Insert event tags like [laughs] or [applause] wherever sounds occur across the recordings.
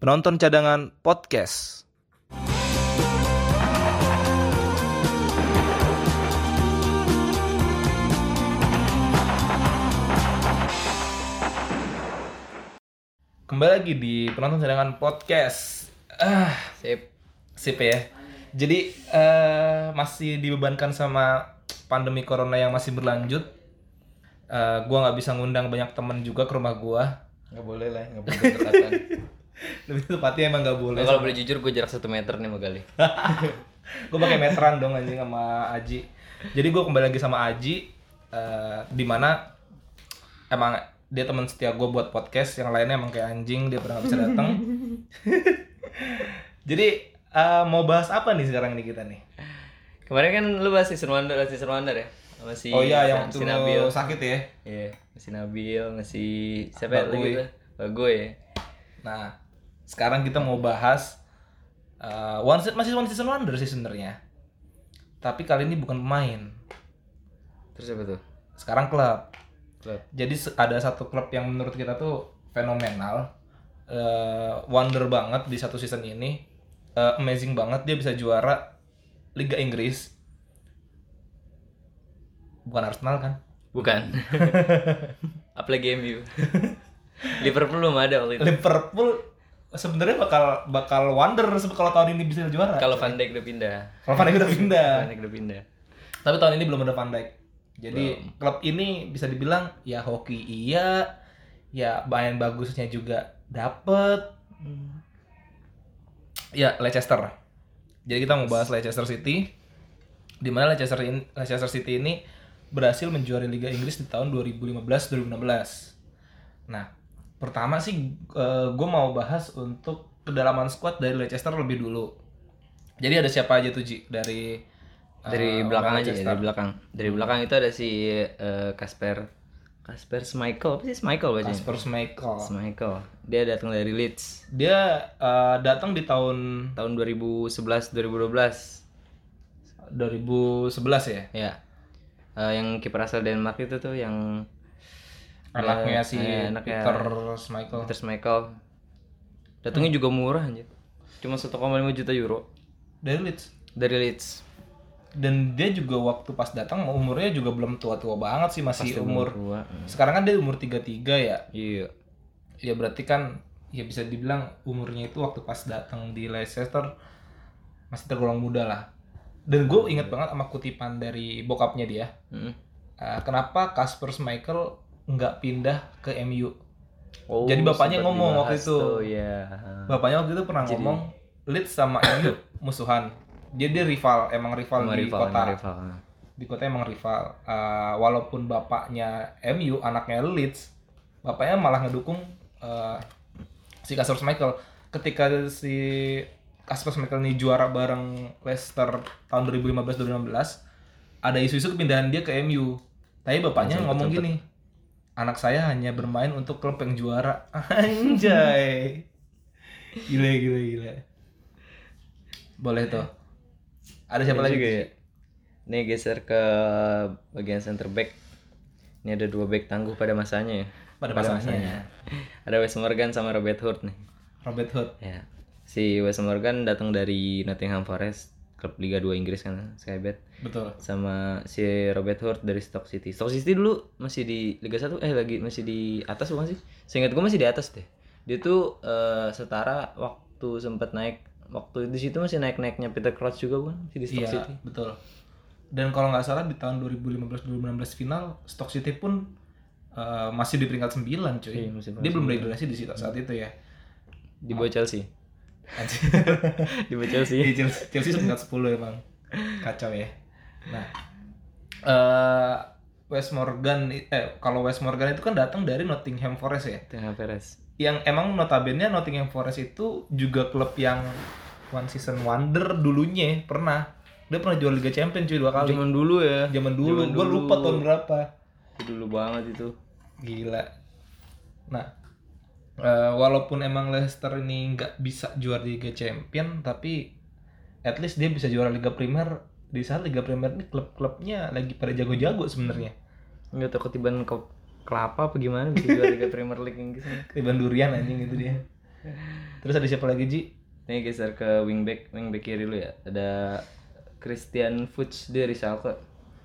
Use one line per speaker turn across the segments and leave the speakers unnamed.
Penonton cadangan podcast. Kembali lagi di penonton cadangan podcast. Ah,
Sip.
sip ya. Jadi eh, masih dibebankan sama pandemi corona yang masih berlanjut. Eh, gua nggak bisa ngundang banyak temen juga ke rumah gua.
Nggak boleh lah, nggak boleh. [laughs]
Lebih tepatnya emang nggak boleh.
Nah, kalau boleh jujur, gue jarak satu meter nih sama Gali. [laughs]
gue pakai meteran dong anjing sama Aji jadi gue kembali lagi sama Aji eh, di mana emang dia teman setia gue buat podcast yang lainnya emang kayak anjing dia pernah bisa datang [laughs] jadi eh, mau bahas apa nih sekarang nih kita nih
Kemarin kan lu bahas season wonder, season wonder ya? Sama si,
oh iya yang
si
waktu
Nabil.
sakit ya
Iya, si Nabil, si siapa ya lagi? Bagoy ya.
nah sekarang kita mau bahas eh, one set masih one season wonder sih sebenarnya tapi kali ini bukan pemain
Terus apa tuh?
sekarang klub
Klub.
Jadi ada satu klub yang menurut kita tuh fenomenal, eh, wonder banget di satu season ini, Eh, amazing banget dia bisa juara Liga Inggris. Bukan Arsenal kan?
Bukan. [laughs] Apalagi MU. Liverpool belum ada waktu itu.
Liverpool sebenarnya bakal bakal wonder kalau tahun ini bisa juara.
Kalau Van Dijk udah pindah.
Kalau Van Dijk udah pindah.
Van Dijk udah pindah.
Tapi tahun ini belum ada Van Dijk. Jadi klub ini bisa dibilang ya hoki iya, ya main bagusnya juga dapet. Ya Leicester. Jadi kita mau bahas Leicester City. Di mana Leicester in- Leicester City ini berhasil menjuari Liga Inggris di tahun 2015-2016. Nah, pertama sih gue mau bahas untuk kedalaman squad dari Leicester lebih dulu. Jadi ada siapa aja tuh Ji dari
dari
eh,
belakang aja ya, dari belakang. Dari belakang itu ada si eh, Kasper Kasper Schmeichel, apa sih Schmeichel bacanya?
Kasper Schmeichel.
Schmeichel. Dia datang dari Leeds
Dia eh, datang di tahun
tahun 2011 2012.
2011 ya.
Ya. Eh, yang kiper asal Denmark itu tuh yang
Anaknya
eh,
si
eh, anaknya
Peter Schmeichel.
Peter Schmeichel. Datangnya juga murah anjir. Cuma 1,5 juta euro
Dari Leeds.
dari Leeds.
Dan dia juga waktu pas datang umurnya juga belum tua-tua banget sih masih
Pasti
umur.
tua.
Sekarang kan dia umur 33 ya.
Iya.
Ya berarti kan ya bisa dibilang umurnya itu waktu pas datang di Leicester masih tergolong muda lah. Dan gue inget banget sama kutipan dari bokapnya dia.
Mm.
Eh, kenapa Kasper Schmeichel nggak pindah ke MU?
Oh,
Jadi bapaknya ngomong waktu itu.
tuh, ya.
Bapaknya waktu itu pernah ngomong Leeds sama MU [coughs] musuhan. Dia rival, emang rival
Emang
di
rival,
kota.
emang rival.
Di kota emang rival. Eh, walaupun bapaknya MU, anaknya Leeds, bapaknya malah ngedukung eh, si Kasper Schmeichel. Ketika si Kasper Schmeichel ini juara bareng Leicester tahun 2015-2016, ada isu-isu kepindahan dia ke MU. Tapi bapaknya ngomong gini, anak saya hanya bermain untuk klub yang juara. [laughs] Anjay. Gile gile gile. Boleh tuh. Ada siapa lagi?
juga ya. Ini geser ke bagian center back. Ini ada dua back tangguh pada masanya ya.
Pada masanya. [laughs]
Ada Wes Morgan sama Robert Hurt nih.
Robert Hood.
Ya. Si Wes Morgan datang dari Nottingham Forest, klub Liga 2 Inggris kan, Skybet.
Betul.
Sama si Robert Hurt dari Stoke City. Stoke City dulu masih di Liga 1 eh lagi masih di atas bukan sih? Seingat gue masih di atas deh. Dia tuh eh, setara waktu sempat naik waktu di situ masih naik-naiknya Peter Crouch juga bukan? Di Stoke
Iya,
City.
betul. Dan kalau nggak salah di tahun 2015-2016 final Stoke City pun eh, masih di peringkat 9 cuy.
Iya, masih
Dia belum degradasi di situ saat itu ya.
Di bawah Chelsea.
Anjir. [laughs]
Di bawah Chelsea.
Di Chelsea, Chelsea peringkat 10 emang. Kacau ya. Nah, eh Wes Morgan eh kalau Wes Morgan itu kan datang dari Nottingham Forest ya.
Tengah Perez.
Yang emang notabene Nottingham Forest itu juga klub yang one season wonder dulunya pernah. Dia pernah juara Liga Champions cuy dua kali.
Zaman dulu ya.
Zaman dulu,
Zaman
gue lupa tahun berapa.
Itu dulu banget itu.
Gila. Nah, eh, walaupun emang Leicester ini nggak bisa juara Liga Champion, tapi at least dia bisa juara Liga Premier. Di saat Liga Premier ini klub-klubnya lagi pada jago-jago sebenarnya.
Enggak tahu ketiban ke kelapa apa gimana bisa juara Liga Premier League Inggris.
Ketiban [laughs] durian anjing itu dia. Terus ada siapa lagi Ji?
Ini geser ke wingback, wingback kiri dulu ya. Ada Christian Fuchs dari Schalke.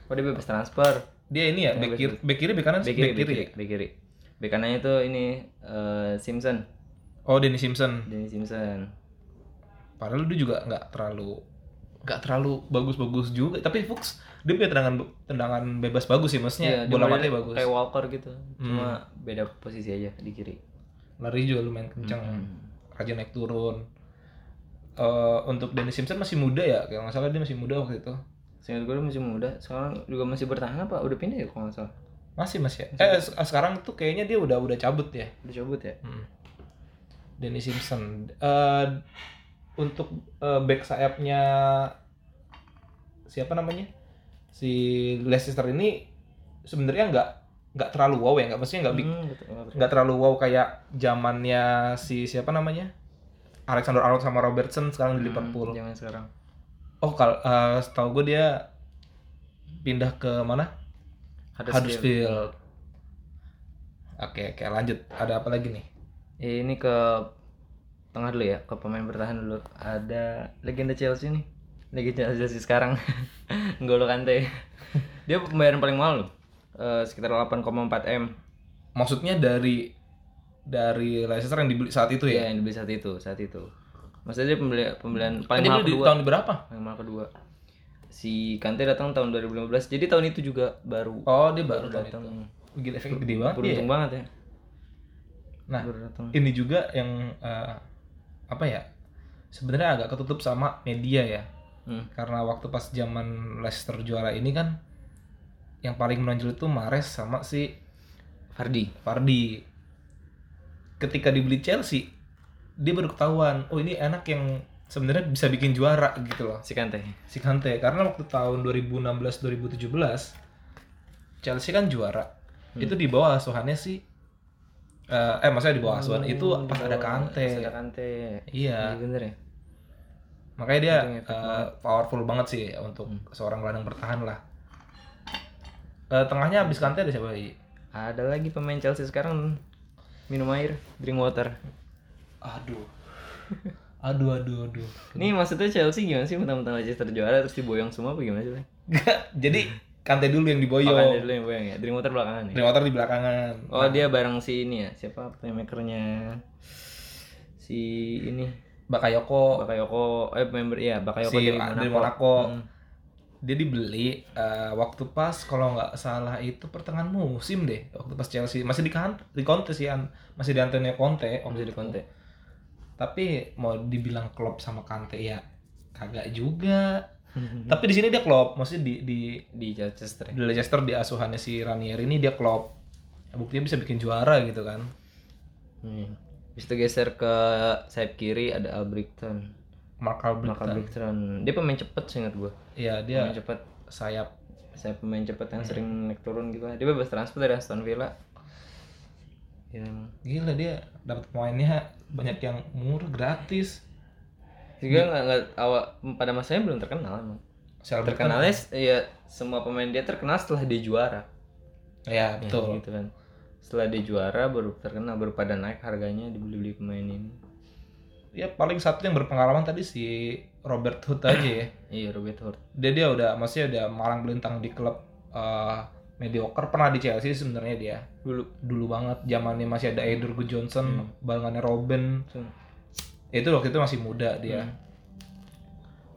Oh dia bebas transfer.
Dia ini ya, back kiri, back kiri, back kanan,
Back kiri, back kiri, back kiri. Back kanannya itu ini eh, Simpson,
Oh, Denny Simpson.
Denny Simpson.
Padahal dia juga nggak terlalu nggak terlalu bagus-bagus juga. Tapi Fuchs dia punya tendangan tendangan bebas bagus sih, maksudnya
dia
bola mati bagus. Hmm.
Kayak Walker gitu. Cuma beda posisi aja di kiri.
Lari juga lumayan kencang,
Hmm.
rajin naik turun. Eh, untuk Denny Simpson masih muda ya, kalau nggak salah dia masih muda waktu itu.
Seingat gue masih muda, sekarang juga masih bertahan apa? Udah pindah ya kalau nggak salah.
Masih masih. Ya? Eh se- sekarang tuh kayaknya dia udah udah cabut ya.
Udah cabut ya?
Hmm. Denny Simpson. Eh untuk eh, back sayapnya siapa namanya? Si Leicester ini sebenarnya nggak nggak terlalu wow ya, nggak maksudnya nggak big-
Hmm, betul.
nggak terlalu wow kayak zamannya si siapa namanya? Alexander Arnold sama Robertson sekarang di Liverpool.
Jangan sekarang.
Oh, kalau eh, setahu gue dia pindah ke mana?
Huddersfield.
Huddersfield. Oke, oke, lanjut. Ada apa lagi nih?
Ini ke tengah dulu ya, ke pemain bertahan dulu. Ada legenda Chelsea nih. Legenda Chelsea sekarang. [laughs] N'Golo Kante. [laughs] Dia pembayaran paling mahal loh. Eh, sekitar 8,4 M.
Maksudnya dari dari Leicester yang dibeli saat itu
Ya,
ya?
yang dibeli saat itu, saat itu. Maksudnya dia pembelian pembelian paling
dia
mahal
di
kedua.
tahun berapa?
Paling mahal kedua. Si Kante datang tahun 2015. Jadi tahun itu juga baru
Oh, dia baru tahun
datang.
Gila, efeknya gede banget dia.
Beruntung
ya?
banget ya.
Nah,
Baru
ini juga yang eh, apa ya? Sebenarnya agak ketutup sama media ya.
Hmm.
Karena waktu pas zaman Leicester juara ini kan yang paling menonjol itu Mares sama si
Fardi.
Fardi. Ketika dibeli Chelsea, dia baru ketahuan, oh ini enak yang sebenarnya bisa bikin juara gitu loh.
Si Kante.
si Kante karena waktu tahun 2016 2017 Chelsea kan juara itu di bawah asuhannya si eh, eh maksudnya di bawah asuhan itu pas ada Kante.
Pas ada Kante.
iya.
Iya bener ya.
makanya dia eh, powerful banget sih untuk seorang gelandang bertahan lah. Eh, tengahnya habis Kante ada siapa lagi?
Ada lagi pemain Chelsea sekarang. Minum air, drink water.
aduh. Aduh aduh aduh.
Ini maksudnya Chelsea gimana sih? Mentang-mentang Leicester juara terus diboyong semua apa gimana sih?
Jadi [laughs] Kante dulu yang
Oh, Kante
diboyong
dulu yang boyong ya. Drink water belakangan ya.
Drink water di belakangan
Oh, dia bareng si ini ya. Siapa playmakernya? Si ini
Bakayoko
Bakayoko eh member iya Bakayoko
si
dari
dari
Monaco.
Monaco.
Hmm.
Dia dibeli eh, waktu pas kalau nggak salah itu pertengahan musim deh, waktu pas Chelsea masih di kan di Conte sih, An- masih di Antonio Conte.
Masih di. Conte.
Tapi mau dibilang klop sama Kante ya kagak juga. Tapi di sini dia klop, maksudnya di di
Di Leicester. ya.
di Leicester di asuhannya si Ranieri ini dia klop. Buktinya bisa bikin juara gitu kan.
Hmm. Habis itu geser ke sayap kiri ada Albrighton.
Mark
Mark
Albrighton.
Dia pemain cepet seingat gua.
Iya, dia
Pemain cepet.
sayap
Saya pemain cepet yang sering naik turun gitu. Dia bebas transfer dari Aston Villa. Ya,
gila dia dapat pemainnya banyak yang murah gratis.
Juga nggak nggak awal pada masanya belum terkenal emang. Terkenalnya ya semua pemain dia terkenal setelah dia juara.
Ya, betul.
Gitu kan. Setelah dia juara baru terkenal baru pada naik harganya dibeli-beli pemain ini.
Ya paling satu yang berpengalaman tadi si Robert Hood aja ya. [coughs]
Iya Robert Hurt.
Dia dia udah maksudnya udah malang melintang di klub eh, mediocre pernah di Chelsea sebenarnya dia.
Dulu.
Dulu banget zamannya masih ada Eder Johnson, balangannya Robin. Itu waktu itu masih muda dia.
Hmm.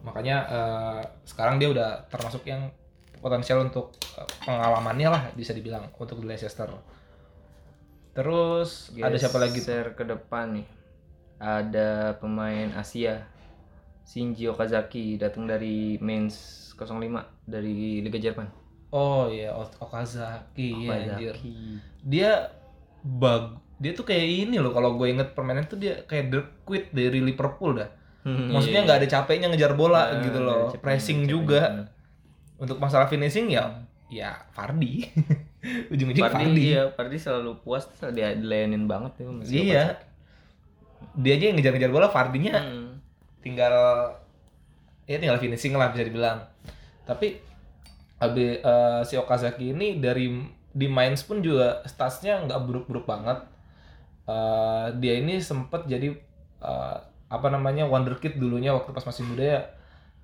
Makanya eh, sekarang dia udah termasuk yang potensial untuk eh, pengalamannya lah bisa dibilang untuk di Leicester. Terus ada siapa lagi?
Geser ke depan nih. Ada pemain Asia. Shinji Okazaki datang dari Mainz 05 dari Liga Jerman.
Oh iya, Okazaki, anjir.
Okazaki.
dia bag dia tuh kayak ini loh kalau gue inget permainan tuh dia kayak Dirk Quit dari Liverpool dah.
Hmm,
maksudnya
iya,
nggak ada capeknya ngejar bola
Nah,
gitu loh.
capeknya,
pressing
capeknya.
juga. untuk masalah finishing ya ya Fardi. [laughs] Ujung-ujung
Pardi,
Fardi.
iya, Pardi selalu puas tuh dia dilayanin banget tuh si
iya. dia aja yang ngejar-ngejar bola Fardinya.
Hmm.
tinggal ya tinggal finishing lah bisa dibilang. Tapi abe eh, si Okazaki ini dari di Mainz pun juga statsnya nggak buruk-buruk banget Eh, dia ini sempet jadi eh, apa namanya wonderkid dulunya waktu pas masih muda ya.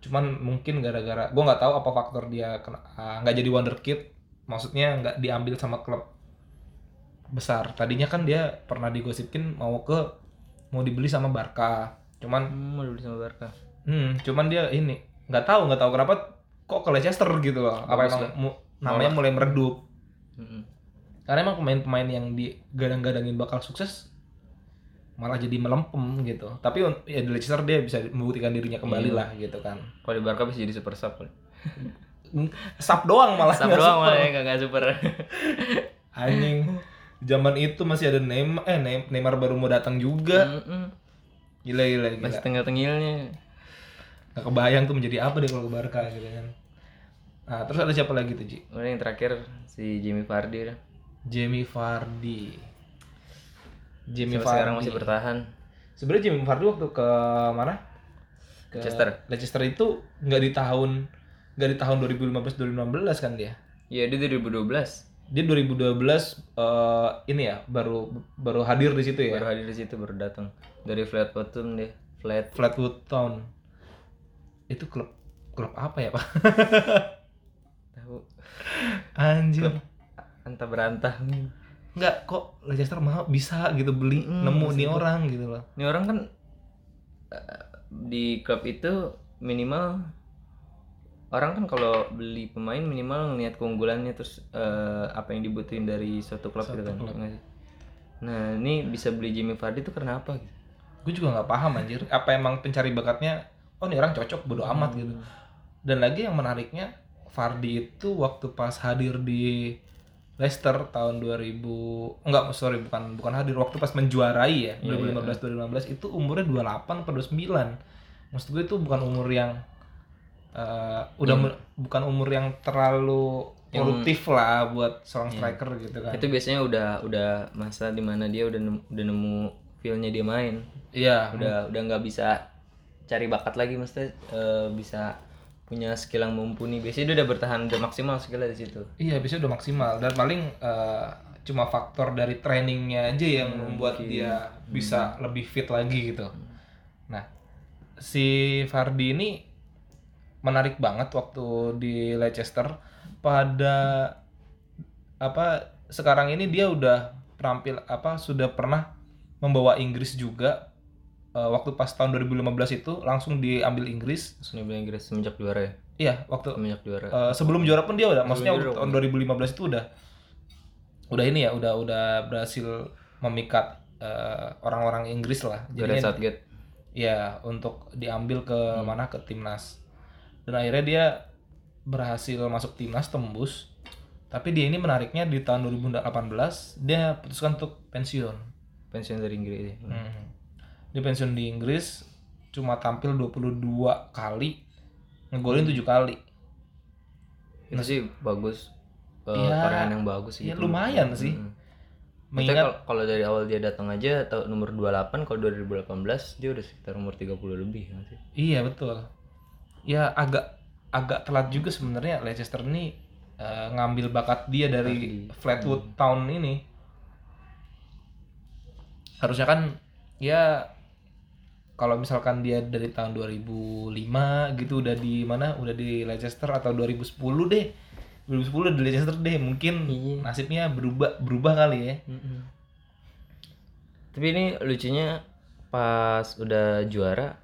Cuman mungkin gara-gara gue nggak tahu apa faktor dia ah, nggak jadi wonderkid maksudnya nggak diambil sama klub besar. Tadinya kan dia pernah digosipin mau ke mau dibeli sama Barca. Cuman
Hmm, mau dibeli sama Barca.
hmm, cuman dia ini nggak tahu nggak tahu kenapa kok ke Leicester gitu loh. Apa emang mu- namanya mulai meredup.
Mm-mm.
Karena emang pemain-pemain yang digadang-gadangin bakal sukses malah jadi melempem gitu tapi ya di Leicester dia bisa membuktikan dirinya kembali
Iya.
lah gitu kan
Kalau di Barca bisa jadi super sub. kali.
sub doang malah
Sub doang
super.
malah ya, nggak nggak super.
anjing zaman itu masih ada Neymar eh Neym- Neymar baru mau datang juga gila gila gila
Masih tengah-tengilnya.
nggak kebayang tuh menjadi apa deh kalau ke Barca gitu kan nah terus ada siapa lagi tuh Ji
yang terakhir si Jimmy Vardy.
Jamie Vardy. Jamie
Sampai sekarang
Vardy.
masih bertahan.
sebenarnya Jamie Vardy waktu ke mana? Ke
Leicester.
Leicester itu nggak di tahun nggak di tahun 2015 2016 kan dia?
Iya, dia 2012
dia 2012 eh, ini ya baru baru hadir di situ ya?
Baru hadir di situ baru datang. Dari Flatwood Town dia. Flat
Flatwood Town. Itu klub klub apa ya pak?
Tahu. [laughs]
Anjir
antah berantah.
nggak kok Leicester mau bisa gitu beli
Mm,
nemu nih orang gitu loh
Ini orang kan eh, di klub itu minimal orang kan kalau beli pemain minimal ngelihat keunggulannya terus eh, apa yang dibutuhin dari suatu klub gitu kan.
klub.
Nah, ini bisa beli Jimmy Vardy itu karena apa gitu?
gue juga nggak paham anjir apa emang pencari bakatnya oh nih orang cocok bodo amat gitu dan lagi yang menariknya Fardi itu waktu pas hadir di Leicester tahun 2000 enggak sorry bukan bukan hadir waktu pas menjuarai ya
Iya,
2015 2016 itu umurnya 28 atau 29 maksud gue itu bukan umur yang eh, udah
Iya.
bukan umur yang terlalu
Yang-
produktif lah buat seorang
Iya.
striker gitu kan
Itu biasanya udah udah masa di mana dia udah nemu, udah nemu feel-nya dia main.
iya
Udah udah nggak bisa cari bakat lagi maksudnya eh, bisa punya skill yang mumpuni. Biasanya dia udah bertahan udah maksimal skillnya di situ.
Iya, bisa udah maksimal dan paling eh, cuma faktor dari trainingnya aja yang
Hmm,
membuat
mungkin.
dia bisa lebih fit lagi gitu. Nah, si Fardi ini menarik banget waktu di Leicester pada apa sekarang ini dia udah terampil apa sudah pernah membawa Inggris juga Eh, waktu pas tahun 2015 itu langsung diambil Inggris.
Terus dia bilang Inggris semenjak juara ya.
Iya, waktu
Semenjak juara.
Eh, sebelum juara pun dia udah maksudnya
juara,
tahun 2015 itu udah udah ini ya udah udah berhasil memikat eh, orang-orang Inggris lah
Gareth
jadinya
Southgate.
ya untuk diambil ke
Hmm.
mana ke timnas dan akhirnya dia berhasil masuk timnas tembus tapi dia ini menariknya di tahun 2018 dia putuskan untuk pensiun
Pensiun dari Inggris.
Hmm. Dia pensiun di Inggris cuma tampil 22 kali ngegolin 7 kali
Itu sih bagus.
Iya.
Peran yang bagus sih.
Ya, lumayan sih.
Mm. Maksudnya
mengingat
kalau- kalau dari awal dia datang aja atau nomor 28 kalau 2018 dia udah sekitar umur 30 lebih kan sih.
Iya betul. Ya agak agak telat juga sebenarnya Leicester ini eh, ngambil bakat dia dari
Dari-
Flatwood Town ini. Harusnya kan ya kalau misalkan dia dari tahun 2005 gitu udah di mana? Udah di Leicester atau 2010 deh. 2010 di Leicester deh. Mungkin
Iya.
nasibnya berubah berubah kali ya.
Tapi ini lucunya pas udah juara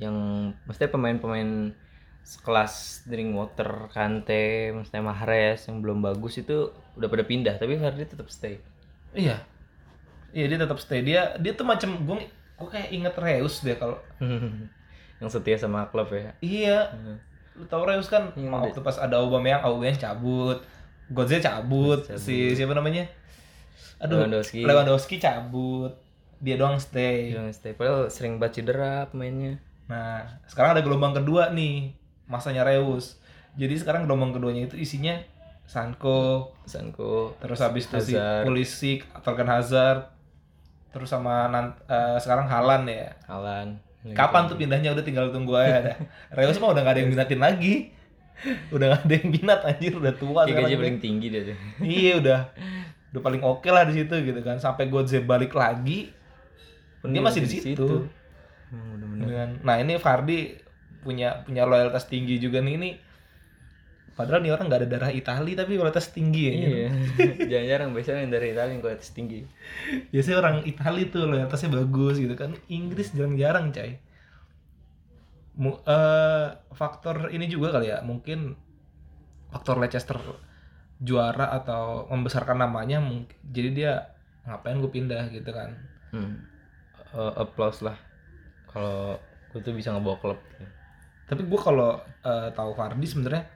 yang mestinya pemain-pemain sekelas Drinkwater, Kante, mestinya Mahrez yang belum bagus itu udah pada pindah tapi Vardy tetap stay.
Iya. Iya dia tetap stay. Dia dia tuh macam gue gue kayak inget Reus deh kalau [laughs]
yang setia sama klub ya.
Iya, lu tau Reus kan
Iya,
waktu pas ada Aubameyang, Aubameyang cabut, Godze cabut,
Cabut.
si siapa namanya? Aduh,
Lewandowski.
Lewandowski cabut, dia doang stay.
Yang stay padahal sering banget cedera pemainnya.
Nah, sekarang ada gelombang kedua nih, masanya Reus. Jadi sekarang gelombang keduanya itu isinya Sanko,
Sanko,
terus habis itu si. Pulisic, Torgan Hazard, terus sama nan- eh, sekarang Halan ya.
Alan.
Kapan tuh pindahnya udah tinggal tunggu aja dah. [laughs] Reus mah udah gak ada yang minatin lagi. Udah gak ada yang minat anjir udah tua
Kayak gaji paling tinggi dia tuh.
Iya [laughs] udah udah paling oke lah di situ gitu kan. Sampai Godze balik lagi dia masih di situ.
Bener-bener.
dengan nah ini Fardi punya punya loyalitas tinggi juga nih ini padahal nih orang nggak ada darah Itali tapi loyalitas tinggi ya
Iya. [laughs] Jarang-jarang biasanya yang dari Italia yang kualitas tinggi.
biasanya orang Itali tuh loyalitasnya bagus gitu kan Inggris jarang-jarang cai Mu- eh, faktor ini juga kali ya mungkin faktor Leicester juara atau membesarkan namanya mungkin jadi dia ngapain gue pindah gitu kan
Hmm. Eh, applause lah. Kalau gue tuh bisa ngebawa klub.
tapi gue kalau eh, tahu Fardi sebenarnya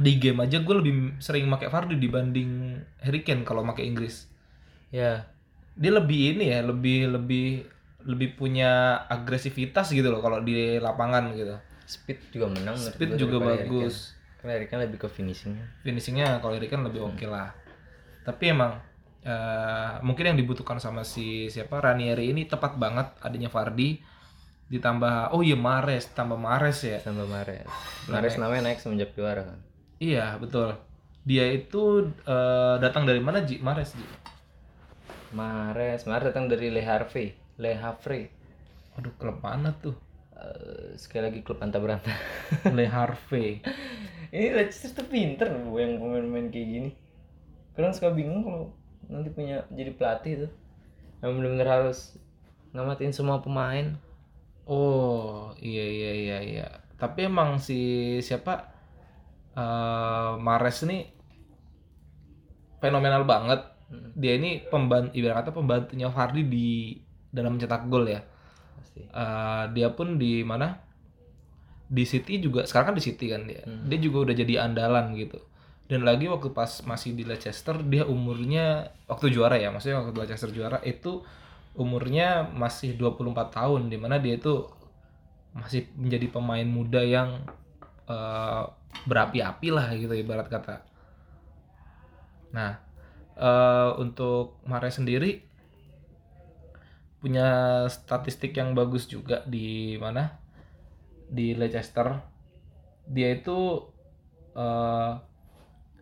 di game aja gue lebih sering pakai Fardi dibanding Harry Kane kalau pakai Inggris
Ya,
dia lebih ini ya lebih lebih lebih punya agresivitas gitu loh kalau di lapangan gitu
speed juga menang.
speed juga bagus.
Karena Harry Kane lebih ke finishingnya.
finishingnya kalau Harry Kane lebih oke lah tapi emang eh, mungkin yang dibutuhkan sama si siapa Ranieri ini tepat banget adanya Fardi ditambah oh iya Mares tambah Mares ya
Tambah Mares. Mares namanya naik semenjak juara kan.
Iya betul dia itu eh, datang dari mana Ji Mares Ji
Mares, Mares datang dari Le Havre. Le Havre.
aduh klub mana tuh
Eh, sekali lagi klub anta beranta. [laughs]
Le Harvey
Ini Leicester tuh pinter loh yang pemain-pemain kayak gini. Kalian suka bingung kalau nanti punya jadi pelatih tuh. Yang benar-benar harus ngamatin semua pemain.
Oh iya iya iya iya. Tapi emang si siapa eh Mares ini fenomenal banget.
Hmm.
Dia ini pembantu ibarat kata pembantunya Fardi di dalam mencetak gol ya.
Pasti.
Eh, dia pun di mana? Di City juga sekarang kan di City kan dia.
Hmm.
Dia juga udah jadi andalan gitu. Dan lagi waktu pas masih di Leicester dia umurnya waktu juara ya, maksudnya waktu Leicester juara itu umurnya masih 24 tahun di mana dia itu masih menjadi pemain muda yang eh, berapi-api lah gitu ibarat kata. Nah, eh, untuk Mares sendiri punya statistik yang bagus juga di mana di Leicester dia itu eh,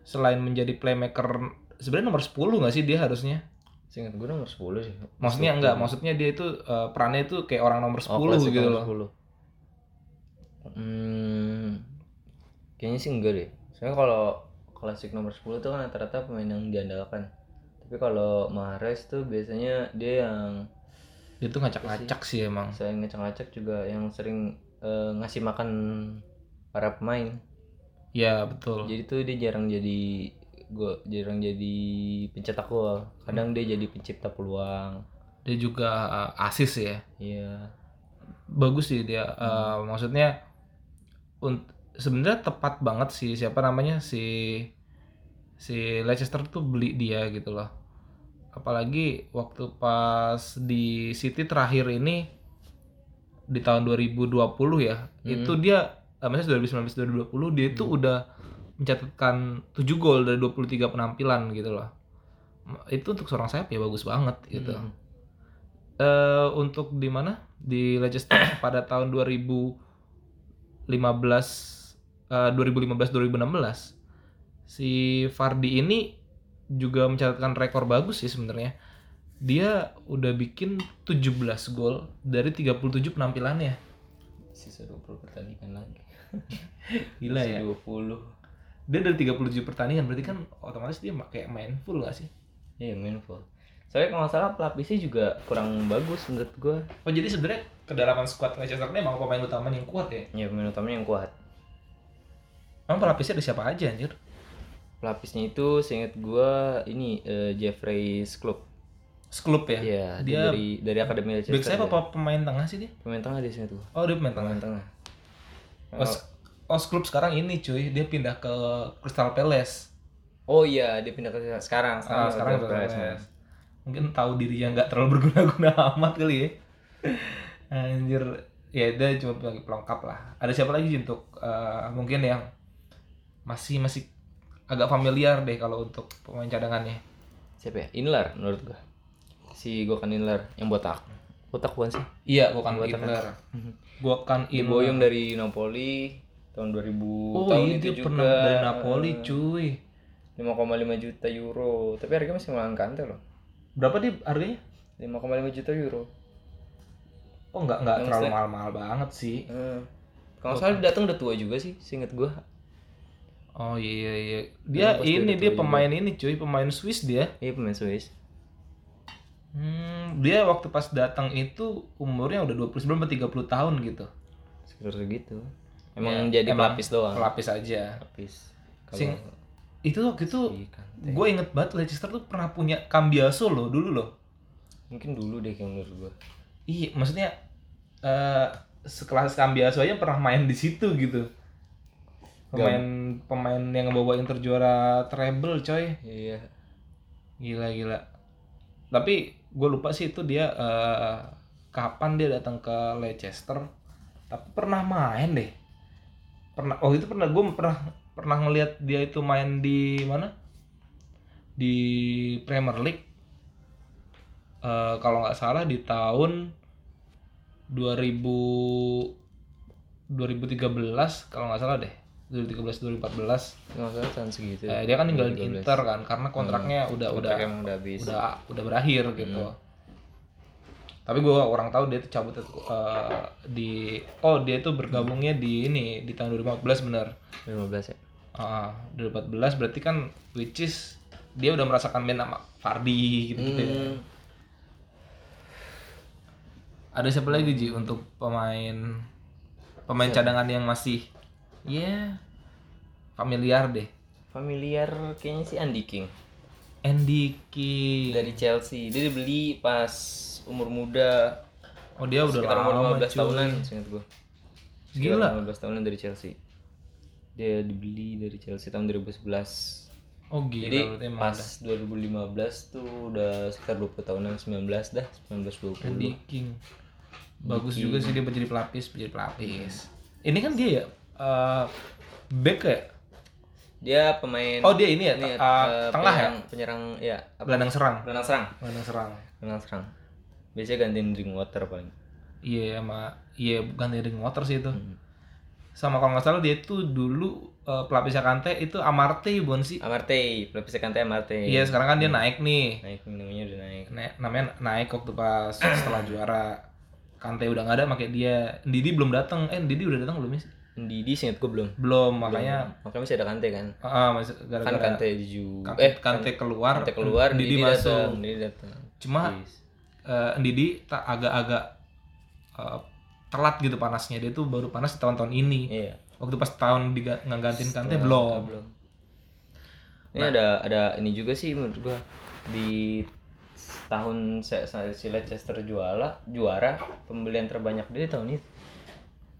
selain menjadi playmaker sebenarnya nomor 10 nggak sih dia harusnya
Seingat gue nomor 10 sih.
maksudnya enggak maksudnya dia itu eh, perannya itu kayak orang nomor 10
Oh,
gitu
nomor
loh
10. Hmm, kayaknya sih enggak deh. Soalnya kalau klasik nomor 10 tuh kan rata-rata pemain yang diandalkan. Tapi kalau Mahrez tuh biasanya dia yang
dia tuh ngacak-ngacak sih emang
selain ngacak-ngacak juga yang sering eh, ngasih makan para pemain.
ya betul
Jadi tuh dia jarang jadi gua jarang jadi pencetak gol. Kadang dia jadi pencipta peluang.
dia juga eh, asis ya
Iya.
bagus sih dia Eh, maksudnya unt- sebenarnya tepat banget sih siapa namanya si si Leicester tuh beli dia gitu loh. Apalagi waktu pas di City terakhir ini di tahun 2020 ya itu dia eh, maksudnya 2019 2020 dia itu udah mencatatkan 7 gol dari 23 penampilan gitu loh. Itu untuk seorang sayap ya bagus banget gitu.
Hmm.
eh untuk di mana? Di Leicester pada tahun 2015 eh, 2015 2016 si Fardi ini juga mencatatkan rekor bagus sih sebenarnya dia udah bikin 17 gol dari 37 penampilannya
Sisa 20 pertandingan lagi. [laughs]
gila ya
20.
dia dari 37 pertandingan berarti kan otomatis dia kayak main full gak sih
Iya main full. Soalnya kalau nggak salah pelapisnya juga kurang bagus menurut gua.
oh jadi sebenarnya kedalaman squad Leicester ini emang pemain utama yang kuat ya
Ya pemain utamanya yang kuat.
Emang pelapisnya ada siapa aja anjir
Pelapisnya itu seingat gua ini eh, Jeffrey Sklopp.
Sklup ya
Iya, dia dari dari akademi Leicester.
back saya apa pemain tengah sih dia
Pemain tengah dia seingat gua.
oh dia pemain tengah
Pemain tengah.
Oh, oh Sklup sekarang ini cuy dia pindah ke Crystal Palace
Oh iya, dia pindah ke sekarang.
ah, sekarang
ke
Crystal
Palace.
Palace mungkin tahu dirinya nggak terlalu berguna-guna [laughs] amat kali ya anjir ya dia cuma pelengkap lah ada siapa lagi Ji, untuk eh, mungkin yang masih masih agak familiar deh kalau untuk pemain cadangannya
Siapa ya? Inler menurut gua. Si Gokan Inler yang botak. Botak bukan sih?
iya gua kan
Buat apa?
Inler gua kan Inler
Diboyong dari Napoli tahun 2000
oh
tahun
iya
itu
dia
juga.
pernah dari Napoli cuy
5,5 juta euro. Tapi harganya masih melawan Kante loh.
berapa dia harganya
5,5 juta euro.
Oh nggak nggak terlalu mahal-mahal banget sih.
Eh, kalau salah datang udah tua juga sih seinget gua
Oh iya iya. Dia
pasti
ini dia
juga.
pemain ini cuy, pemain Swiss dia.
iya pemain Swiss
Hmm, dia waktu pas datang itu umurnya udah 29 sampai 30 tahun gitu.
sekitar segitu emang
Ya,
jadi
emang
pelapis doang
Pelapis aja.
pelapis
Sing- Itu waktu itu gue inget banget Leicester tuh pernah punya Cambiaso loh dulu loh.
mungkin dulu deh kayak menurut gua
Iya, maksudnya eh sekelas Cambiaso aja pernah main di situ gitu. Pemain pemain yang ngebawa Inter juara treble coy.
iya
Gila gila. Tapi gue lupa sih itu dia eh, kapan dia datang ke Leicester. Tapi pernah main deh. Pernah. Oh itu pernah gue pernah pernah ngelihat dia itu main di mana? Di Premier League. Eh, kalau nggak salah di tahun 2000 2013 kalau nggak salah deh 2013 2014
nggak salah tahun segitu
Eh, dia kan ninggalin
2012.
Inter kan karena kontraknya udah udah
Kontraknya emang udah habis
udah udah berakhir gitu. Tapi gue orang tahu dia tuh cabut eh, di oh dia tuh bergabungnya di ini di tahun 2015 bener.
15 ya
Ah, 2014 berarti kan which is dia udah merasakan main sama Fardi gitu, gitu ya.
Hmm.
Ada siapa lagi Ji untuk pemain pemain cadangan yang masih ya familiar deh.
familiar kayaknya sih Andy King
Andy King.
dari Chelsea dia dibeli pas umur muda
Oh dia udah
sekitar
lama
umur 15
cuy.
tahunan seingat gue
Gila.
15 tahunan dari Chelsea dia dibeli dari Chelsea tahun 2011
Oh gila
jadi pas 2015 tuh udah sekitar 20 tahunan 19 dah 19 20
Andy King. Bagus juga sih dia jadi pelapis, jadi pelapis. Ini kan dia ya eh back ya?
dia pemain
Oh dia ini ya,
ini,
eh, tengah ya?
penyerang, penyerang ya apa
Gelandang serang.
gelandang serang
Gelandang serang.
gelandang serang biasanya gantiin Drinkwater paling
Iya sama iya bukan dari water sih itu.
Hmm.
Sama kalau nggak salah dia itu dulu eh, pelapisnya Kante itu Amarte bukan sih?
Amarte pelapis Kante Amarte
Iya sekarang kan dia naik nih.
naik minumnya udah naik
Na- namanya naik waktu pas setelah juara. Kante udah nggak ada pakai dia. Didi belum datang. Eh Didi udah datang belum sih?
Didi seinget gue belum
Belum makanya
makanya masih ada Kante kan
ah, masih
kan
gara-gara
Kante ju
Kante,
eh
Kante keluar,
Kante keluar
Didi,
Didi,
masuk.
datang Didi datang
Cuma
Yes.
eh Didi tak agak-agak eh, telat gitu panasnya. Dia tuh baru panas di tahun-tahun ini.
iya
Waktu pas tahun ngegantiin Kante
Setelah-
belum.
belum ini ada ada ini juga sih menurut gua di tahun se- si Leicester juara juara pembelian terbanyak dia di tahun itu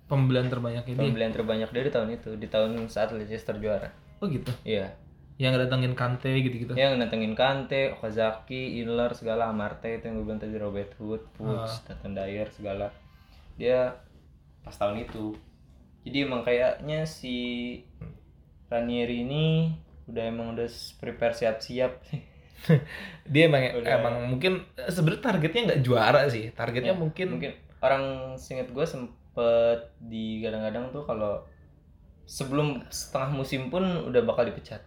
Pembelian terbanyak ini.
pembelian terbanyak dia di tahun itu di tahun saat Leicester juara
Oh gitu.
iya
Yang datengin Kante gitu-gitu.
yang datengin Kante, Okazaki, Inler segala, Amarte itu yang gue bilang tadi Robert Hood,
Ah.
Puig, Nathan Dyer segala. Dia pas tahun itu. Jadi emang kayaknya si Ranieri ini udah emang udah prepare siap-siap. [laughs]
Dia emang
Udah.
emang mungkin eh, sebenarnya targetnya nggak juara sih. Targetnya
Ya,
mungkin,
Mungkin orang singkat gue sempet di kadang-kadang tuh kalau sebelum setengah musim pun udah bakal dipecat.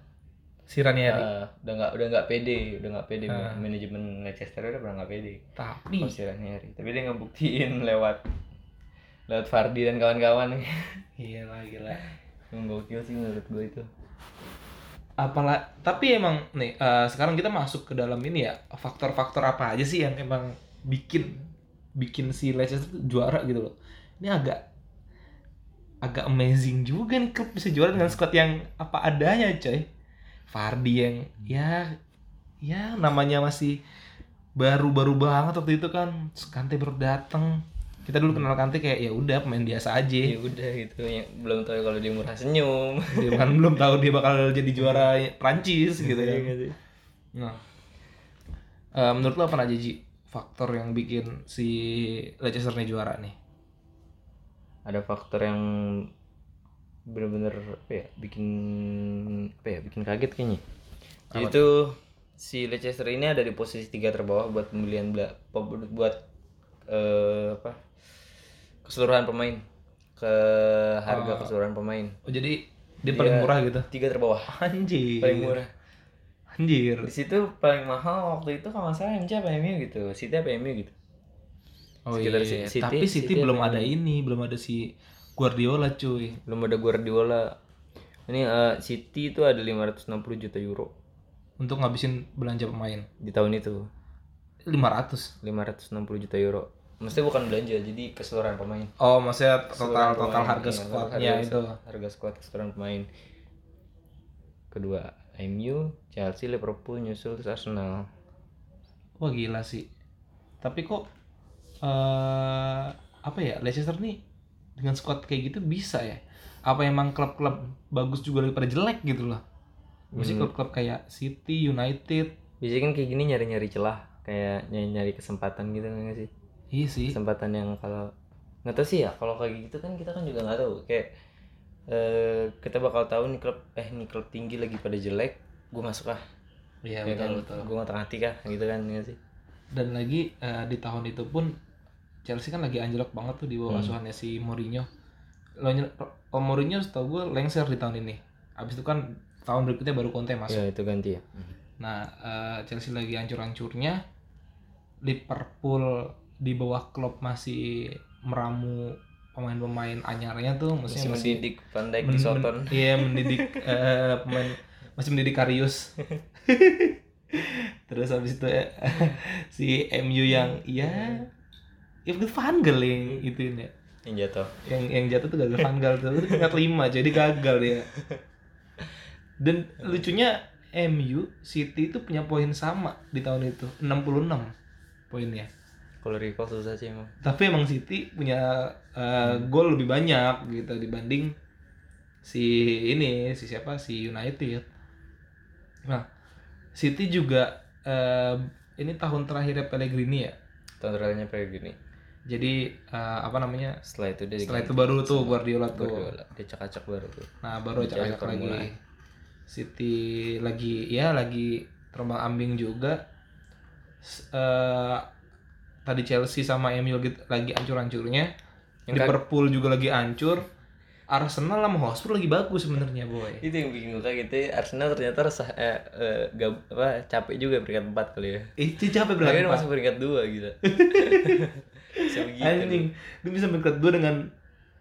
si Ranieri.
Ah, udah nggak udah nggak pede, udah nggak pede
Ah.
manajemen Leicester udah pernah nggak pede.
Tapi
Pasti Ranieri. Tapi dia ngebuktiin [laughs] lewat lewat Fardi dan kawan-kawan [laughs]
gila gila.
Emang gokil sih menurut gue itu.
Apalah tapi emang nih eh, sekarang kita masuk ke dalam ini ya faktor-faktor apa aja sih yang emang bikin bikin si Leicester juara gitu loh. Ini agak agak amazing juga nih klub bisa juara dengan squad yang apa adanya coy. Fardi yang ya ya namanya masih baru-baru banget waktu itu kan Kante baru datang kita dulu kenal Kante kayak ya udah pemain biasa aja
Ya udah gitu yang belum tahu kalau dia murah senyum.
dia kan [laughs] belum tahu dia bakal jadi juara Prancis gitu ya
Iya sih?
nah eh, menurut lo apa aja Ji faktor yang bikin si Leicester nih juara nih
Ada faktor yang bener-bener apa ya bikin apa ya bikin kaget kayaknya. Jadi itu si Leicester ini ada di posisi tiga terbawah buat pembelian bela- buat eh, apa keseluruhan pemain. Ke harga keseluruhan pemain.
Oh jadi dia paling murah gitu?
tiga terbawah. [laughs]
Anjir.
Paling murah.
Anjir.
Di situ paling mahal waktu itu kalau nggak salah MC apa MU gitu. City apa MU gitu
Oh
Sekitar
iya,
City-
tapi City,
City
belum
ada
ini, belum ada si Guardiola cuy.
belum ada Guardiola ini eh, City itu ada 560 juta euro
Untuk ngabisin belanja pemain.
di tahun itu
500.
560 juta euro Maksudnya bukan belanja jadi keseluruhan pemain
Oh, maksudnya total total
pemain,
harga
iya,
squadnya itu.
harga squad keseluruhan pemain kedua MU Chelsea Liverpool nyusul terus Arsenal
Wah gila sih. Tapi kok eh apa ya Leicester nih dengan squad kayak gitu bisa ya? Apa emang klub-klub bagus juga daripada jelek gitu loh? Mesti
Hmm.
klub-klub kayak City, United.
biasanya kan kayak gini nyari-nyari celah kayak nyari-nyari kesempatan gitu nggak sih
Iya sih.
kesempatan yang kalau nggak tahu sih ya kalau kayak gitu kan kita kan juga nggak tahu kayak eh kita bakal tahu nih klub eh nih klub tinggi lagi pada jelek gue masuk ah
Iya
ya kan
betul betul.
gue nggak hati kah gitu kan ya sih
Dan lagi eh, di tahun itu pun Chelsea kan lagi anjlok banget tuh di bawah
Hmm.
asuhannya si Mourinho. Oh, Mourinho setahu gue lengser di tahun ini. Abis itu kan tahun berikutnya baru Conte masuk.
ya itu ganti ya
Nah, eh, Chelsea lagi hancur-hancurnya. Liverpool di bawah Klopp masih meramu pemain-pemain anyarnya tuh,
masih
masih
mendidik pandai
men-
di
men-
Soton
Iya, [laughs] mendidik eh, pemain masih mendidik Karius. [laughs] Terus habis itu eh, [laughs] si MU yang ya itu Van Gaal yang itu ya.
yang jatuh
Yang yang jatuh tuh gagal Van Gaal tuh. Itu tingkat 5, jadi gagal dia. Dan lucunya MU City itu punya poin sama di tahun itu, 66 poinnya.
kalau recall susah sih emang
Tapi emang City punya uh, gol lebih banyak gitu dibanding si ini si siapa si United. Nah, City juga uh, ini tahun terakhirnya Pellegrini ya.
tahun terakhirnya gini
Jadi uh, apa namanya?
setelah itu dia
Setelah itu baru tuh Guardiola tuh.
Guardiola dia cak-cak baru tuh
Nah, baru acak-acak lagi. City lagi ya lagi terbang ambing juga. S- eh, tadi Chelsea sama MU lagi, lagi ancur-ancurnya.
Yang
Liverpool juga lagi hancur. Arsenal sama Hotspur lagi bagus sebenarnya, boy.
itu yang bikin gue kaget ya Arsenal ternyata resah eh, eh gab, apa capek juga peringkat 4 kali ya
Itu capek berapa?
masuk peringkat 2 gitu [laughs] begitu
Anjing, dia bisa berkat dua dengan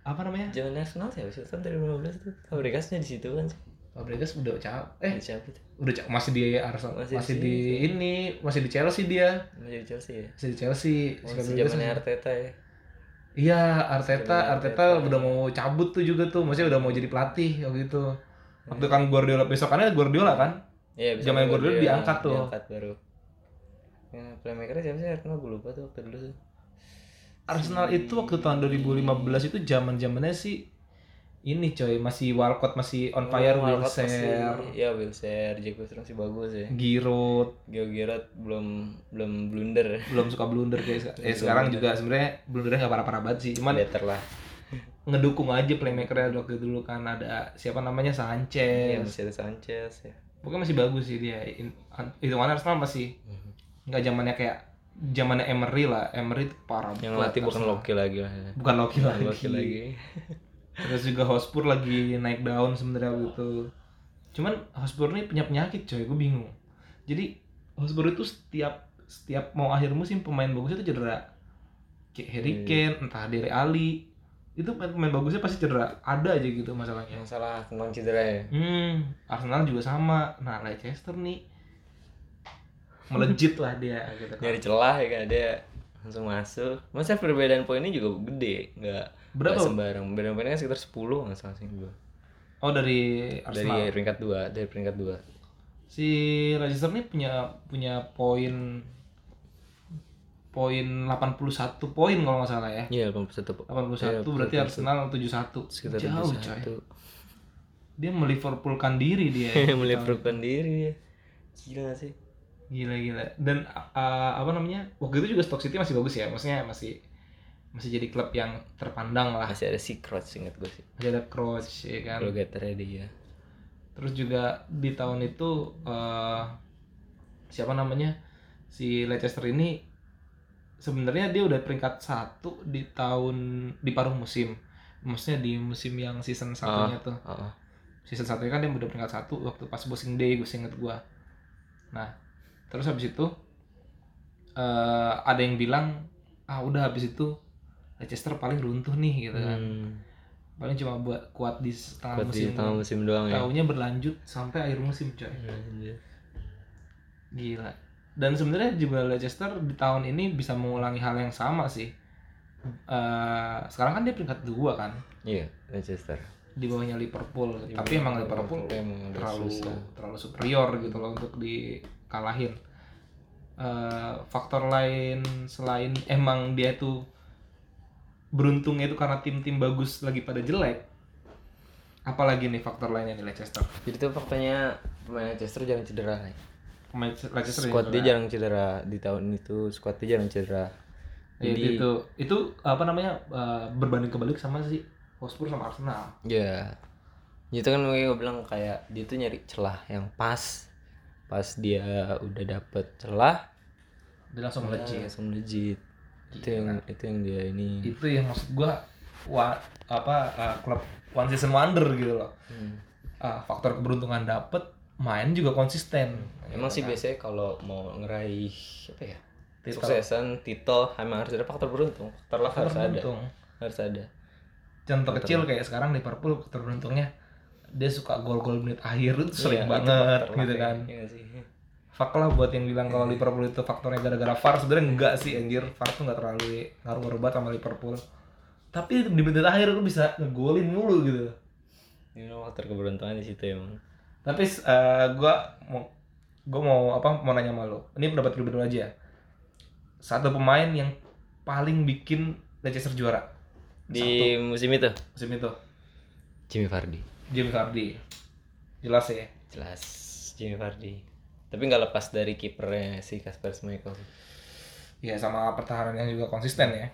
apa namanya?
Zaman Arsenal siapa sih tahun 2015 tuh Fabregasnya di situ kan sih
Fabregas udah capek. Eh,
siapa tuh
udah ca- masih di Arsenal,
Masih
masih,
di
di, ini, masih di Chelsea dia.
masih di Chelsea ya
Masih di Chelsea. Si
masih zamannya Arteta ya
Iya, Arteta, Arteta
Arteta.
udah mau cabut tuh juga tuh, maksudnya udah mau jadi pelatih waktu itu. Waktu kan Guardiola besokannya Guardiola kan?
Iya, baru
Guardiola
dia
diangkat tuh.
Diangkat baru. Ya, playmakernya siapa sih? Arsenal gue lupa tuh waktu dulu tuh.
Arsenal itu waktu tahun 2015 itu zaman-zamannya sih ini coy, masih Walcott masih on fire,
Oh,
Wilshere,
Iya, Wilshere, Jack Wilshere masih bagus ya.
Giroud,
Gio Giroud belum belum blunder.
belum suka blunder kayak eh, sekarang juga sebenarnya blundernya nggak parah-parah banget sih, cuman
better lah.
ngedukung aja playmakernya waktu dulu kan ada siapa namanya Sanchez,
masih ada Sanchez ya.
pokoknya masih bagus sih dia. Itu mana Arsenal masih nggak zamannya kayak zamannya Emery lah, Emery itu parah
Yang latih bukan
Arsenal.
Loki lagi lah. ya.
bukan Loki
Bukan
lagi.
Loki lagi.
Terus juga Hotspur lagi naik daun sebenarnya gitu. Cuman Hotspur ini punya penyakit coy, gue bingung. Jadi Hotspur itu setiap setiap mau akhir musim pemain bagus itu cedera. Kayak Harry
Iya.
Kane, entah Dele Ali. Itu pemain, pemain bagusnya pasti cedera. Ada aja gitu masalahnya.
Yang salah tentang cedera ya.
Hmm, Arsenal juga sama. Nah, Leicester nih melejit lah dia gitu kan.
Nyari celah ya kan dia langsung masuk. Masa perbedaan poinnya juga gede, nggak
Berapa?
nggak sembarang. Perbedaan poinnya kan sekitar 10 nggak salah sih gue.
Oh, dari
Dari
Arsenal.
peringkat 2, dari peringkat 2.
si Leicester nih punya punya poin poin 81 poin kalau nggak salah ya.
Iya, 81 po-
81
Iya,
berarti
81.
Arsenal 71.
sekitar
Jauh
71.
coy. Dia meliverpoolkan diri dia. [laughs]
Meliverpoolkan diri ya. Gila gak sih?
Gila gila. Dan uh, apa namanya? Waktu itu juga Stoke City masih bagus ya. Maksudnya masih masih jadi klub yang terpandang lah.
Masih ada si Crouch inget gue sih.
Masih ada Crouch ya kan.
Getternya dia.
Terus juga di tahun itu eh siapa namanya si Leicester ini sebenarnya dia udah peringkat satu di tahun di paruh musim. Maksudnya di musim yang season satunya tuh.
Oh,
Season satunya kan dia udah peringkat satu waktu pas Boxing Day gue inget gua. Nah terus habis itu eh ada yang bilang ah udah habis itu Leicester paling runtuh nih gitu kan
Hmm.
paling cuma buat kuat di setengah
Buat di
musim
tengah musim doang ya.
tahunya berlanjut sampai akhir musim coy
Anjir.
gila dan sebenarnya juga Leicester di tahun ini bisa mengulangi hal yang sama sih Eh, sekarang kan dia peringkat dua kan
Iya, Leicester.
di bawahnya Liverpool
Di
tapi emang Liverpool
Liverpool emang
terlalu
susah.
terlalu superior gitu loh untuk dikalahin Eh, faktor lain selain emang dia tuh beruntungnya itu karena tim-tim bagus lagi pada jelek apalagi nih faktor lainnya di Leicester
Jadi tuh faktanya pemain Leicester jarang cedera. Ray.
pemain Leicester
Squad dia jarang cedera di tahun itu. Squad dia jarang cedera.
Ya,
Jadi
itu itu apa namanya eh, berbanding kebalik sama si Hotspur sama Arsenal
ya itu kan gue bilang kayak dia tuh nyari celah yang pas. Pas dia udah dapet celah,
dia langsung melejit
langsung legit. Itu yang itu yang dia ini.
itu yang maksud gua wa, apa eh, klub one season wonder gitu loh
Hmm.
Ah, faktor keberuntungan dapet main juga konsisten
Emang
Gitu
sih
kan.
biasanya kalau mau ngeraih apa ya?
Titel.
Suksesan, titel, emang harus ada faktor beruntung. Faktor luck harus ada.
Beruntung.
Harus ada.
contoh kecil kayak sekarang Liverpool faktor beruntungnya dia suka gol-gol menit akhir itu sering
Iya, itu
banget
luck
gitu kan.
Iya sih?
Fak lah buat yang bilang kalau Liverpool itu faktornya gara-gara VAR sebenarnya enggak sih anjir. VAR tuh nggak terlalu ngaruh-ngaruh banget sama Liverpool. Tapi di menit akhir lu bisa ngegolin mulu gitu.
Ini faktor keberuntungan di situ emang.
tapi eh, gua mau gua mau apa mau nanya sama lo ini pendapat pribadi aja. Satu pemain yang paling bikin Leicester juara.
Di musim itu?
Musim itu.
Jimmy Vardy.
Jimmy Vardy jelas ya
Jelas Jimmy Vardy. Tapi nggak lepas dari kipernya si Kasper Schmeichel.
ya sama pertahanan yang juga konsisten ya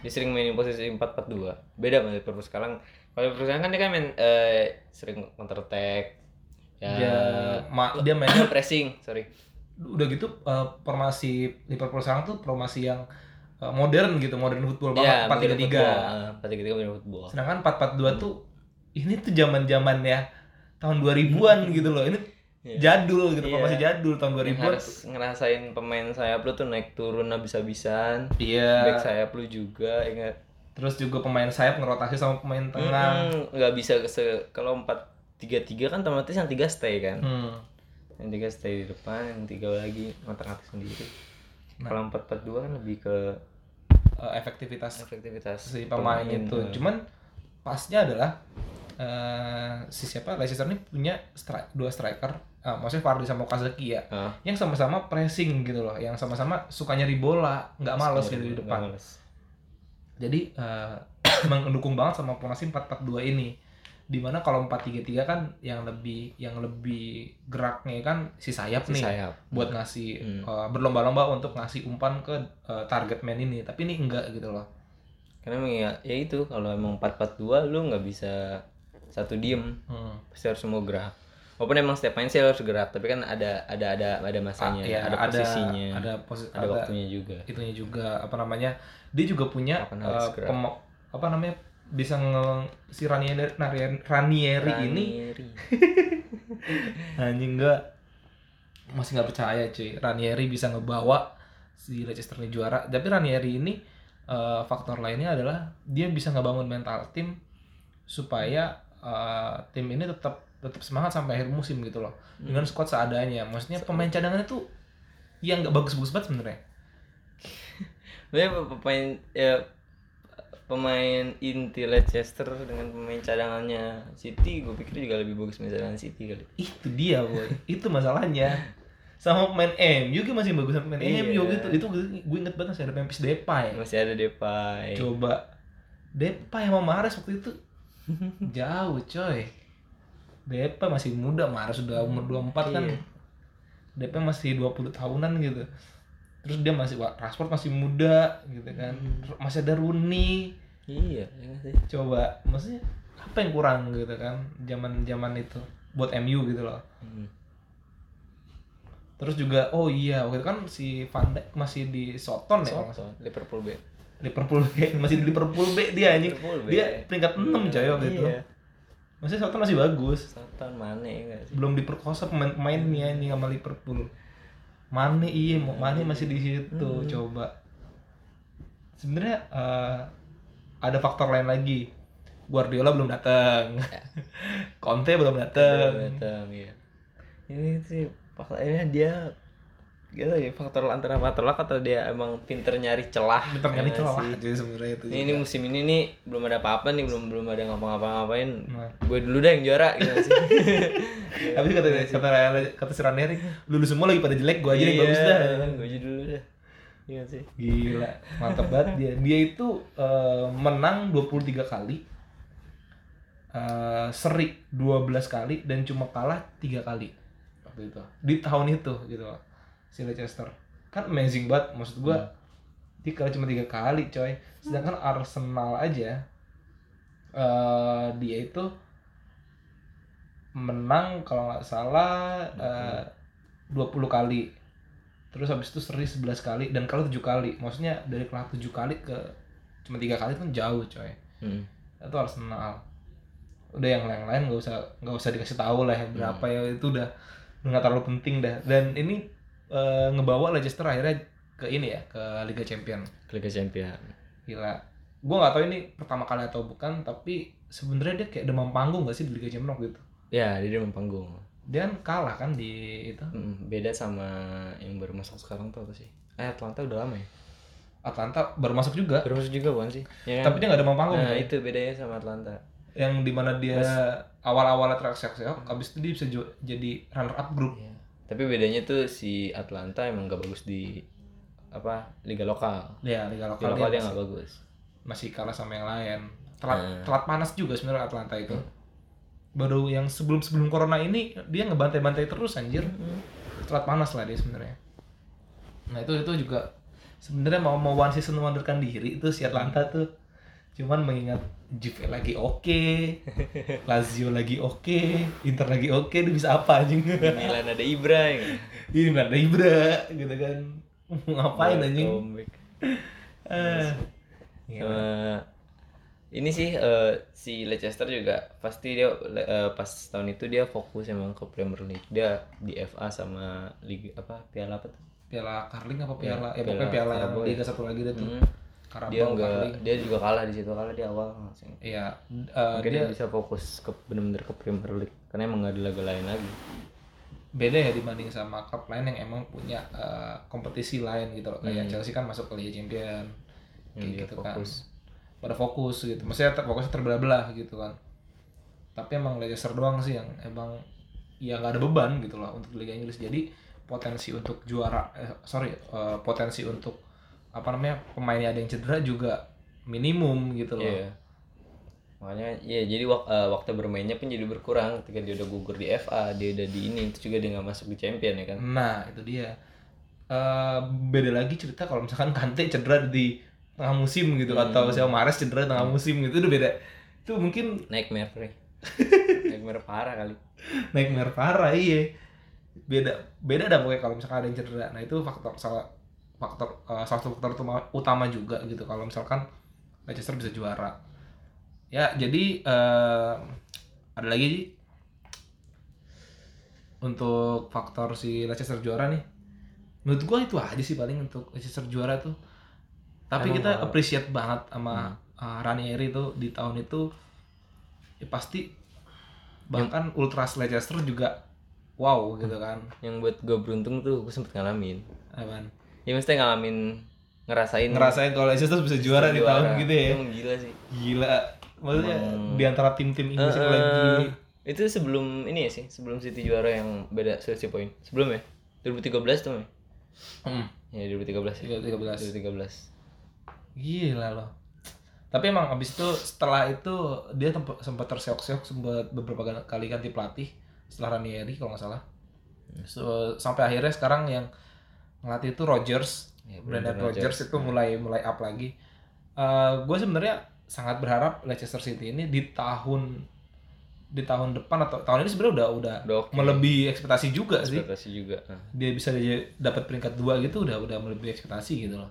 Dia sering mainin posisi 4-4-2. Beda sama Liverpool sekarang. Kalau Liverpool sekarang kan dia kan main eh, sering counter attack. Ya,
dia ma- dia mainnya [clears throat]
pressing, sorry.
udah gitu eh, formasi Liverpool sekarang tuh formasi yang eh, modern gitu modern football banget empat tiga tiga
Empat tiga tiga modern football.
sedangkan empat empat dua tuh ini tuh zaman zamannya tahun 2000-an gitu loh ini
Iya.
jadul gitu
Iya.
formasi jadul tahun
Yang
2000-an
harus ngerasain pemain sayap lu tuh naik turun habis-habisan.
iya
Back sayap lu juga ingat.
terus juga pemain sayap ngerotasi sama pemain tengah
Mm, nggak bisa se kalau empat tiga tiga kan otomatis yang tiga stay kan.
Hmm.
Yang tiga stay di depan, yang tiga lagi ngotak-ngatik sendiri.
Nah.
Kalau empat empat dua kan lebih ke
Eh, efektivitas
efektivitas
si pemain itu
eh.
cuman pasnya adalah eh si siapa? Leicester ini punya stri- dua striker. Ah, maksudnya Fardi sama Okazaki ya.
Ah,
yang sama-sama pressing gitu loh. Yang sama-sama suka nyari bola nggak males gitu di depan.
males.
jadi eh, [coughs] mendukung banget sama formasi 4-4-2 ini. Di mana kalau 4-3-3 kan yang lebih yang lebih geraknya kan si sayap
Si
nih
sayap.
buat ngasih
Hmm.
eh, berlomba-lomba untuk ngasih umpan ke eh, target man ini. Tapi ini enggak gitu loh.
Karena ya, ya itu kalau emang empat empat dua lu nggak bisa satu diem.
Hmm.
pasti harus semua gerak. Walaupun emang setiap main sih harus gerak, tapi kan ada ada ada ada masanya,
Ah, iya,
ada posisinya, ada,
ada posi- ada
waktunya juga.
itunya juga. Apa namanya? Dia juga punya
harus
eh,
gerak.
pem- apa namanya? Bisa nge si Ranieri Ranieri, Ranieri ini. [laughs] Anjing enggak. Masih nggak percaya cuy. Ranieri bisa ngebawa si Leicester ini juara. Tapi Ranieri ini eh, faktor lainnya adalah dia bisa ngebangun mental tim supaya eh, tim ini tetap tetap semangat sampai akhir musim gitu loh. Dengan squad seadanya. Maksudnya pemain cadangannya tuh yang nggak bagus-bagus banget sebenarnya. [laughs]
Sebenarnya pemain ya pemain inti Leicester dengan pemain cadangannya City, gue pikir juga lebih bagus main cadangan City kali.
itu dia boy. Itu masalahnya. Sama pemain MU juga masih bagus sama pemain
Iya.
MU gitu itu. Gue inget banget masih ada Memphis Depay.
Masih ada Depay.
coba. Depay sama Mahrez waktu itu [laughs] jauh coy Depay masih muda Mahrez sudah umur 24 kan
Iya.
Depay masih 20 tahunan gitu terus dia masih wah, Rashford masih muda gitu kan masih ada Rooney
Iya, ya nggak sih.
coba maksudnya apa yang kurang gitu kan zaman zaman itu buat MU gitu loh
Hmm.
terus juga oh iya waktu itu kan si Van Dijk masih di Soton ya nggak salah.
Soton, Liverpool B.
Liverpool B masih di Liverpool B dia anjing.
B.
dia peringkat 6 coy waktu itu.
Iya.
masih Soton masih bagus.
Soton mana ya nggak sih?
belum diperkosa pemain-pemainnya nih sama Liverpool. Mane iya mau Mane masih di situ
Hmm.
coba. Sebenarnya eh, ada faktor lain lagi. Guardiola belum datang [laughs] Conte belum datang
datang ya ini sih faktanya dia gitu ya faktor antara faktor luck atau dia emang pinter nyari celah
Bentar kali
Ya
celah
sih.
aja sebenarnya itu
ini, ini musim ini nih belum ada apa-apa nih belum belum ada ngapa-ngapain
Nah.
gue dulu dah yang juara gitu sih [laughs]
tapi kata kata kata si Ranieri lulu semua lagi pada jelek gue aja yang bagus dah
gue aja dulu dah iya sih
Gila, mantap banget dia. Dia itu eh, menang 23 kali. eh, seri 12 kali dan cuma kalah tiga kali waktu itu. Di tahun itu gitu loh. Si Leicester. Kan amazing banget maksud gua. Dia kalah cuma tiga kali, coy. Sedangkan Arsenal aja eh dia itu menang kalau nggak salah eh, 20 kali terus habis itu seri 11 kali dan kalah 7 kali maksudnya dari kalah 7 kali ke cuma tiga kali itu kan jauh coy
hmm.
itu Arsenal udah yang lain lain nggak usah nggak usah dikasih tahu lah ya berapa ya itu udah udah nggak terlalu penting dah dan ini eh, ngebawa Leicester akhirnya ke ini ya ke Liga Champion.
Liga Champion.
Gila. Gue nggak tahu ini pertama kali atau bukan tapi sebenarnya dia kayak demam panggung gak sih di Liga Champion waktu itu?
Ya dia di panggung.
Dia kan kalah kan di itu?
Hmm, beda sama yang baru masuk sekarang tuh apa sih? Eh Atlanta udah lama ya?
Atlanta baru masuk juga.
Baru masuk juga bukan sih? Ya, kan?
tapi dia nggak demam panggung
nah
coy.
itu bedanya sama Atlanta.
Yang di mana dia awal-awalnya teriak-teriak habis itu dia bisa jadi runner up grup
Iya. Tapi bedanya tuh si Atlanta emang gak bagus di apa liga lokal.
ya liga
Liga
lokal
lokal
dia
dia
masih,
nggak bagus.
masih kalah sama yang lain. Telat
Hmm.
telat panas juga sebenarnya Atlanta itu. Baru yang sebelum sebelum corona ini dia ngebantai-bantai terus anjir. Telat panas lah dia sebenarnya. Nah itu itu juga sebenarnya mau mau one season wonderkan diri itu si Atlanta tuh cuman mengingat Juve lagi oke [laughs] Lazio lagi oke Inter lagi oke dia bisa apa anjing
Milan ada Ibra ya.
ini ada Ibra gitu kan Mau ngapain anjing. [laughs] Eh,
Eh, ini sih eh, si Leicester juga pasti dia eh, pas tahun itu dia fokus emang ke Premier League. Dia di FA sama liga apa piala apa tuh?
piala Carling apa piala ya,
Piala
pokoknya piala yang
Carabao ya.
Liga satu lagi deh tuh
Hmm.
Carabao
Dia enggak
Carling
dia juga kalah di situ kalah di awal langsung.
iya eh,
Mungkin
dia
dia bisa fokus ke bener-bener ke Premier League karena emang gak ada laga lain lagi.
beda ya dibanding sama klub lain yang emang punya eh, kompetisi lain gitu loh kayak Chelsea kan masuk ke Liga Champion
Hmm. Yang
kayak
dia
gitu kan
fokus.
pada fokus gitu maksudnya ter- fokusnya terbelah-belah gitu kan tapi emang Leicester doang sih yang emang ya nggak ada beban gitu loh untuk Liga Inggris jadi potensi untuk juara eh, sorry eh, potensi untuk apa namanya pemainnya ada yang cedera juga minimum gitu loh
Iya. Makanya ya jadi wak- eh, waktu bermainnya pun jadi berkurang ketika dia udah gugur di FA, dia udah di ini itu juga dia nggak masuk di Champion ya kan.
Nah, itu dia. Eh beda lagi cerita kalau misalkan Kante cedera di tengah musim gitu atau siapa Mares cedera di tengah musim gitu itu beda. Itu mungkin
Nightmare. [laughs] Nightmare parah kali.
nightmare parah iya. Beda beda dah pokoknya kalau misalkan ada yang cedera. Nah, itu faktor salah faktor eh, salah satu faktor utama, utama juga gitu kalau misalkan Leicester bisa juara. Ya, jadi eh ada lagi Ji? untuk faktor si Leicester juara nih. Menurut gua itu aja sih paling untuk Leicester juara tuh. Tapi
Emang
kita
kalau-
appreciate banget sama uh, Ranieri tuh di tahun itu ya pasti bahkan Ultras Leicester juga wow gitu kan.
Yang buat gue beruntung tuh gue sempet ngalamin.
Apaan?
Ya mesti ngalamin ngerasain
Ngerasain kalau Leicester bisa juara, di tahun gitu ya.
Emang gila sih.
Gila. Maksudnya
Emang-
di antara tim-tim Inggris yang
Eh,
lagi
itu sebelum ini ya sih, sebelum City juara yang beda selisih poin. Sebelum ya? 2013 tuh ya?
hmm,
Ya 2013 ya.
13.
2013.
Gila loh. Tapi emang abis itu setelah itu dia sempat terseok-seok sempat beberapa kali ganti pelatih setelah Ranieri kalau nggak salah. So, sampai akhirnya sekarang yang ngelatih itu Rogers,
Ya,
Brendan Rogers itu mulai mulai up lagi. gue sebenarnya sangat berharap Leicester City ini di tahun di tahun depan atau tahun ini sebenarnya udah udah
Udah oke.
melebihi ekspektasi juga sih.
Ekspektasi juga.
Dia bisa dapat peringkat dua gitu udah udah melebihi ekspektasi gitu loh.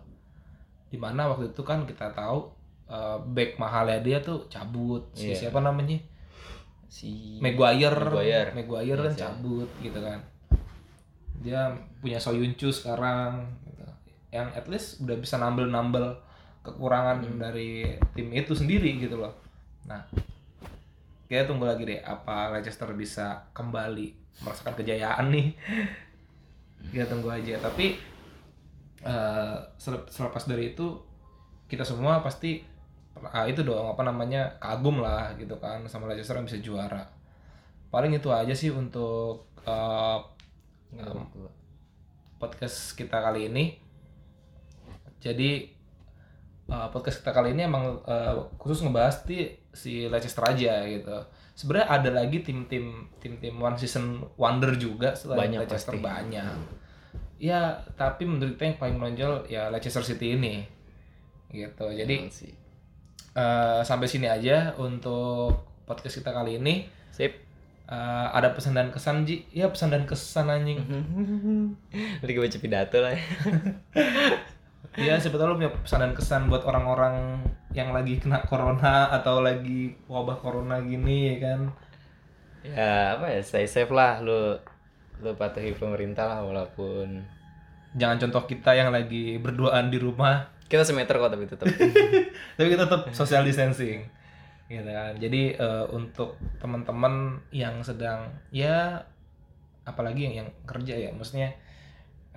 Di mana waktu itu kan kita tahu uh, back mahalnya dia tuh cabut. Si
Iya.
siapa namanya?
Si
Maguire.
Maguire.
Maguire
Iya,
kan cabut gitu kan dia punya Soyuncu sekarang gitu. yang at least udah bisa nambel nambel kekurangan dari tim itu sendiri gitu loh. Nah kita tunggu lagi deh apa Leicester bisa kembali merasakan kejayaan nih? [laughs] Kita tunggu aja. Tapi selep- selepas dari itu kita semua pasti ah, itu dong apa namanya kagum lah gitu kan sama Leicester yang bisa juara. Paling itu aja sih untuk eh,
Waktu.
podcast kita kali ini. Jadi uh, podcast kita kali ini emang uh, khusus ngebahas di si Leicester aja gitu. Sebenarnya ada lagi tim-tim tim-tim one season wonder juga selain
Banyak
Leicester
pasti.
banyak. Ya, tapi menurut kita yang paling menonjol ya Leicester City ini. Gitu. Jadi uh, sampai sini aja untuk podcast kita kali ini.
Sip.
Uh, ada pesan dan kesan Ji? Ya pesan dan kesan anjing. [laughs]
Lagi baca pidato lah ya. [laughs]
Ya sebetulnya punya pesan dan kesan buat orang-orang yang lagi kena corona atau lagi wabah corona gini ya kan.
Ya apa ya, stay safe lah lu lu patuhi pemerintah lah walaupun
Jangan contoh kita yang lagi berduaan di rumah,
kita semeter kok tapi tetap [laughs]
tapi kita tetap social distancing. Gitu kan. Jadi eh, untuk teman-teman yang sedang ya apalagi yang yang kerja ya, maksudnya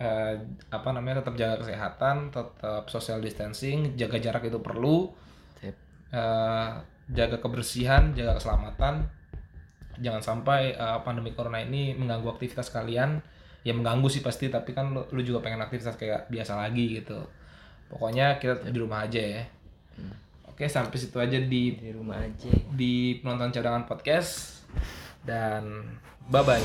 eh, apa namanya tetap jaga kesehatan, tetap social distancing, jaga jarak itu perlu. Eh, jaga kebersihan, jaga keselamatan. Jangan sampai eh, pandemi corona ini mengganggu aktivitas kalian. Ya mengganggu sih pasti, tapi kan lu, lu juga pengen aktivitas kayak biasa lagi gitu. Pokoknya kita di rumah aja ya. Oke, sampai situ aja di
di rumah aja
di penonton cadangan podcast dan bye bye.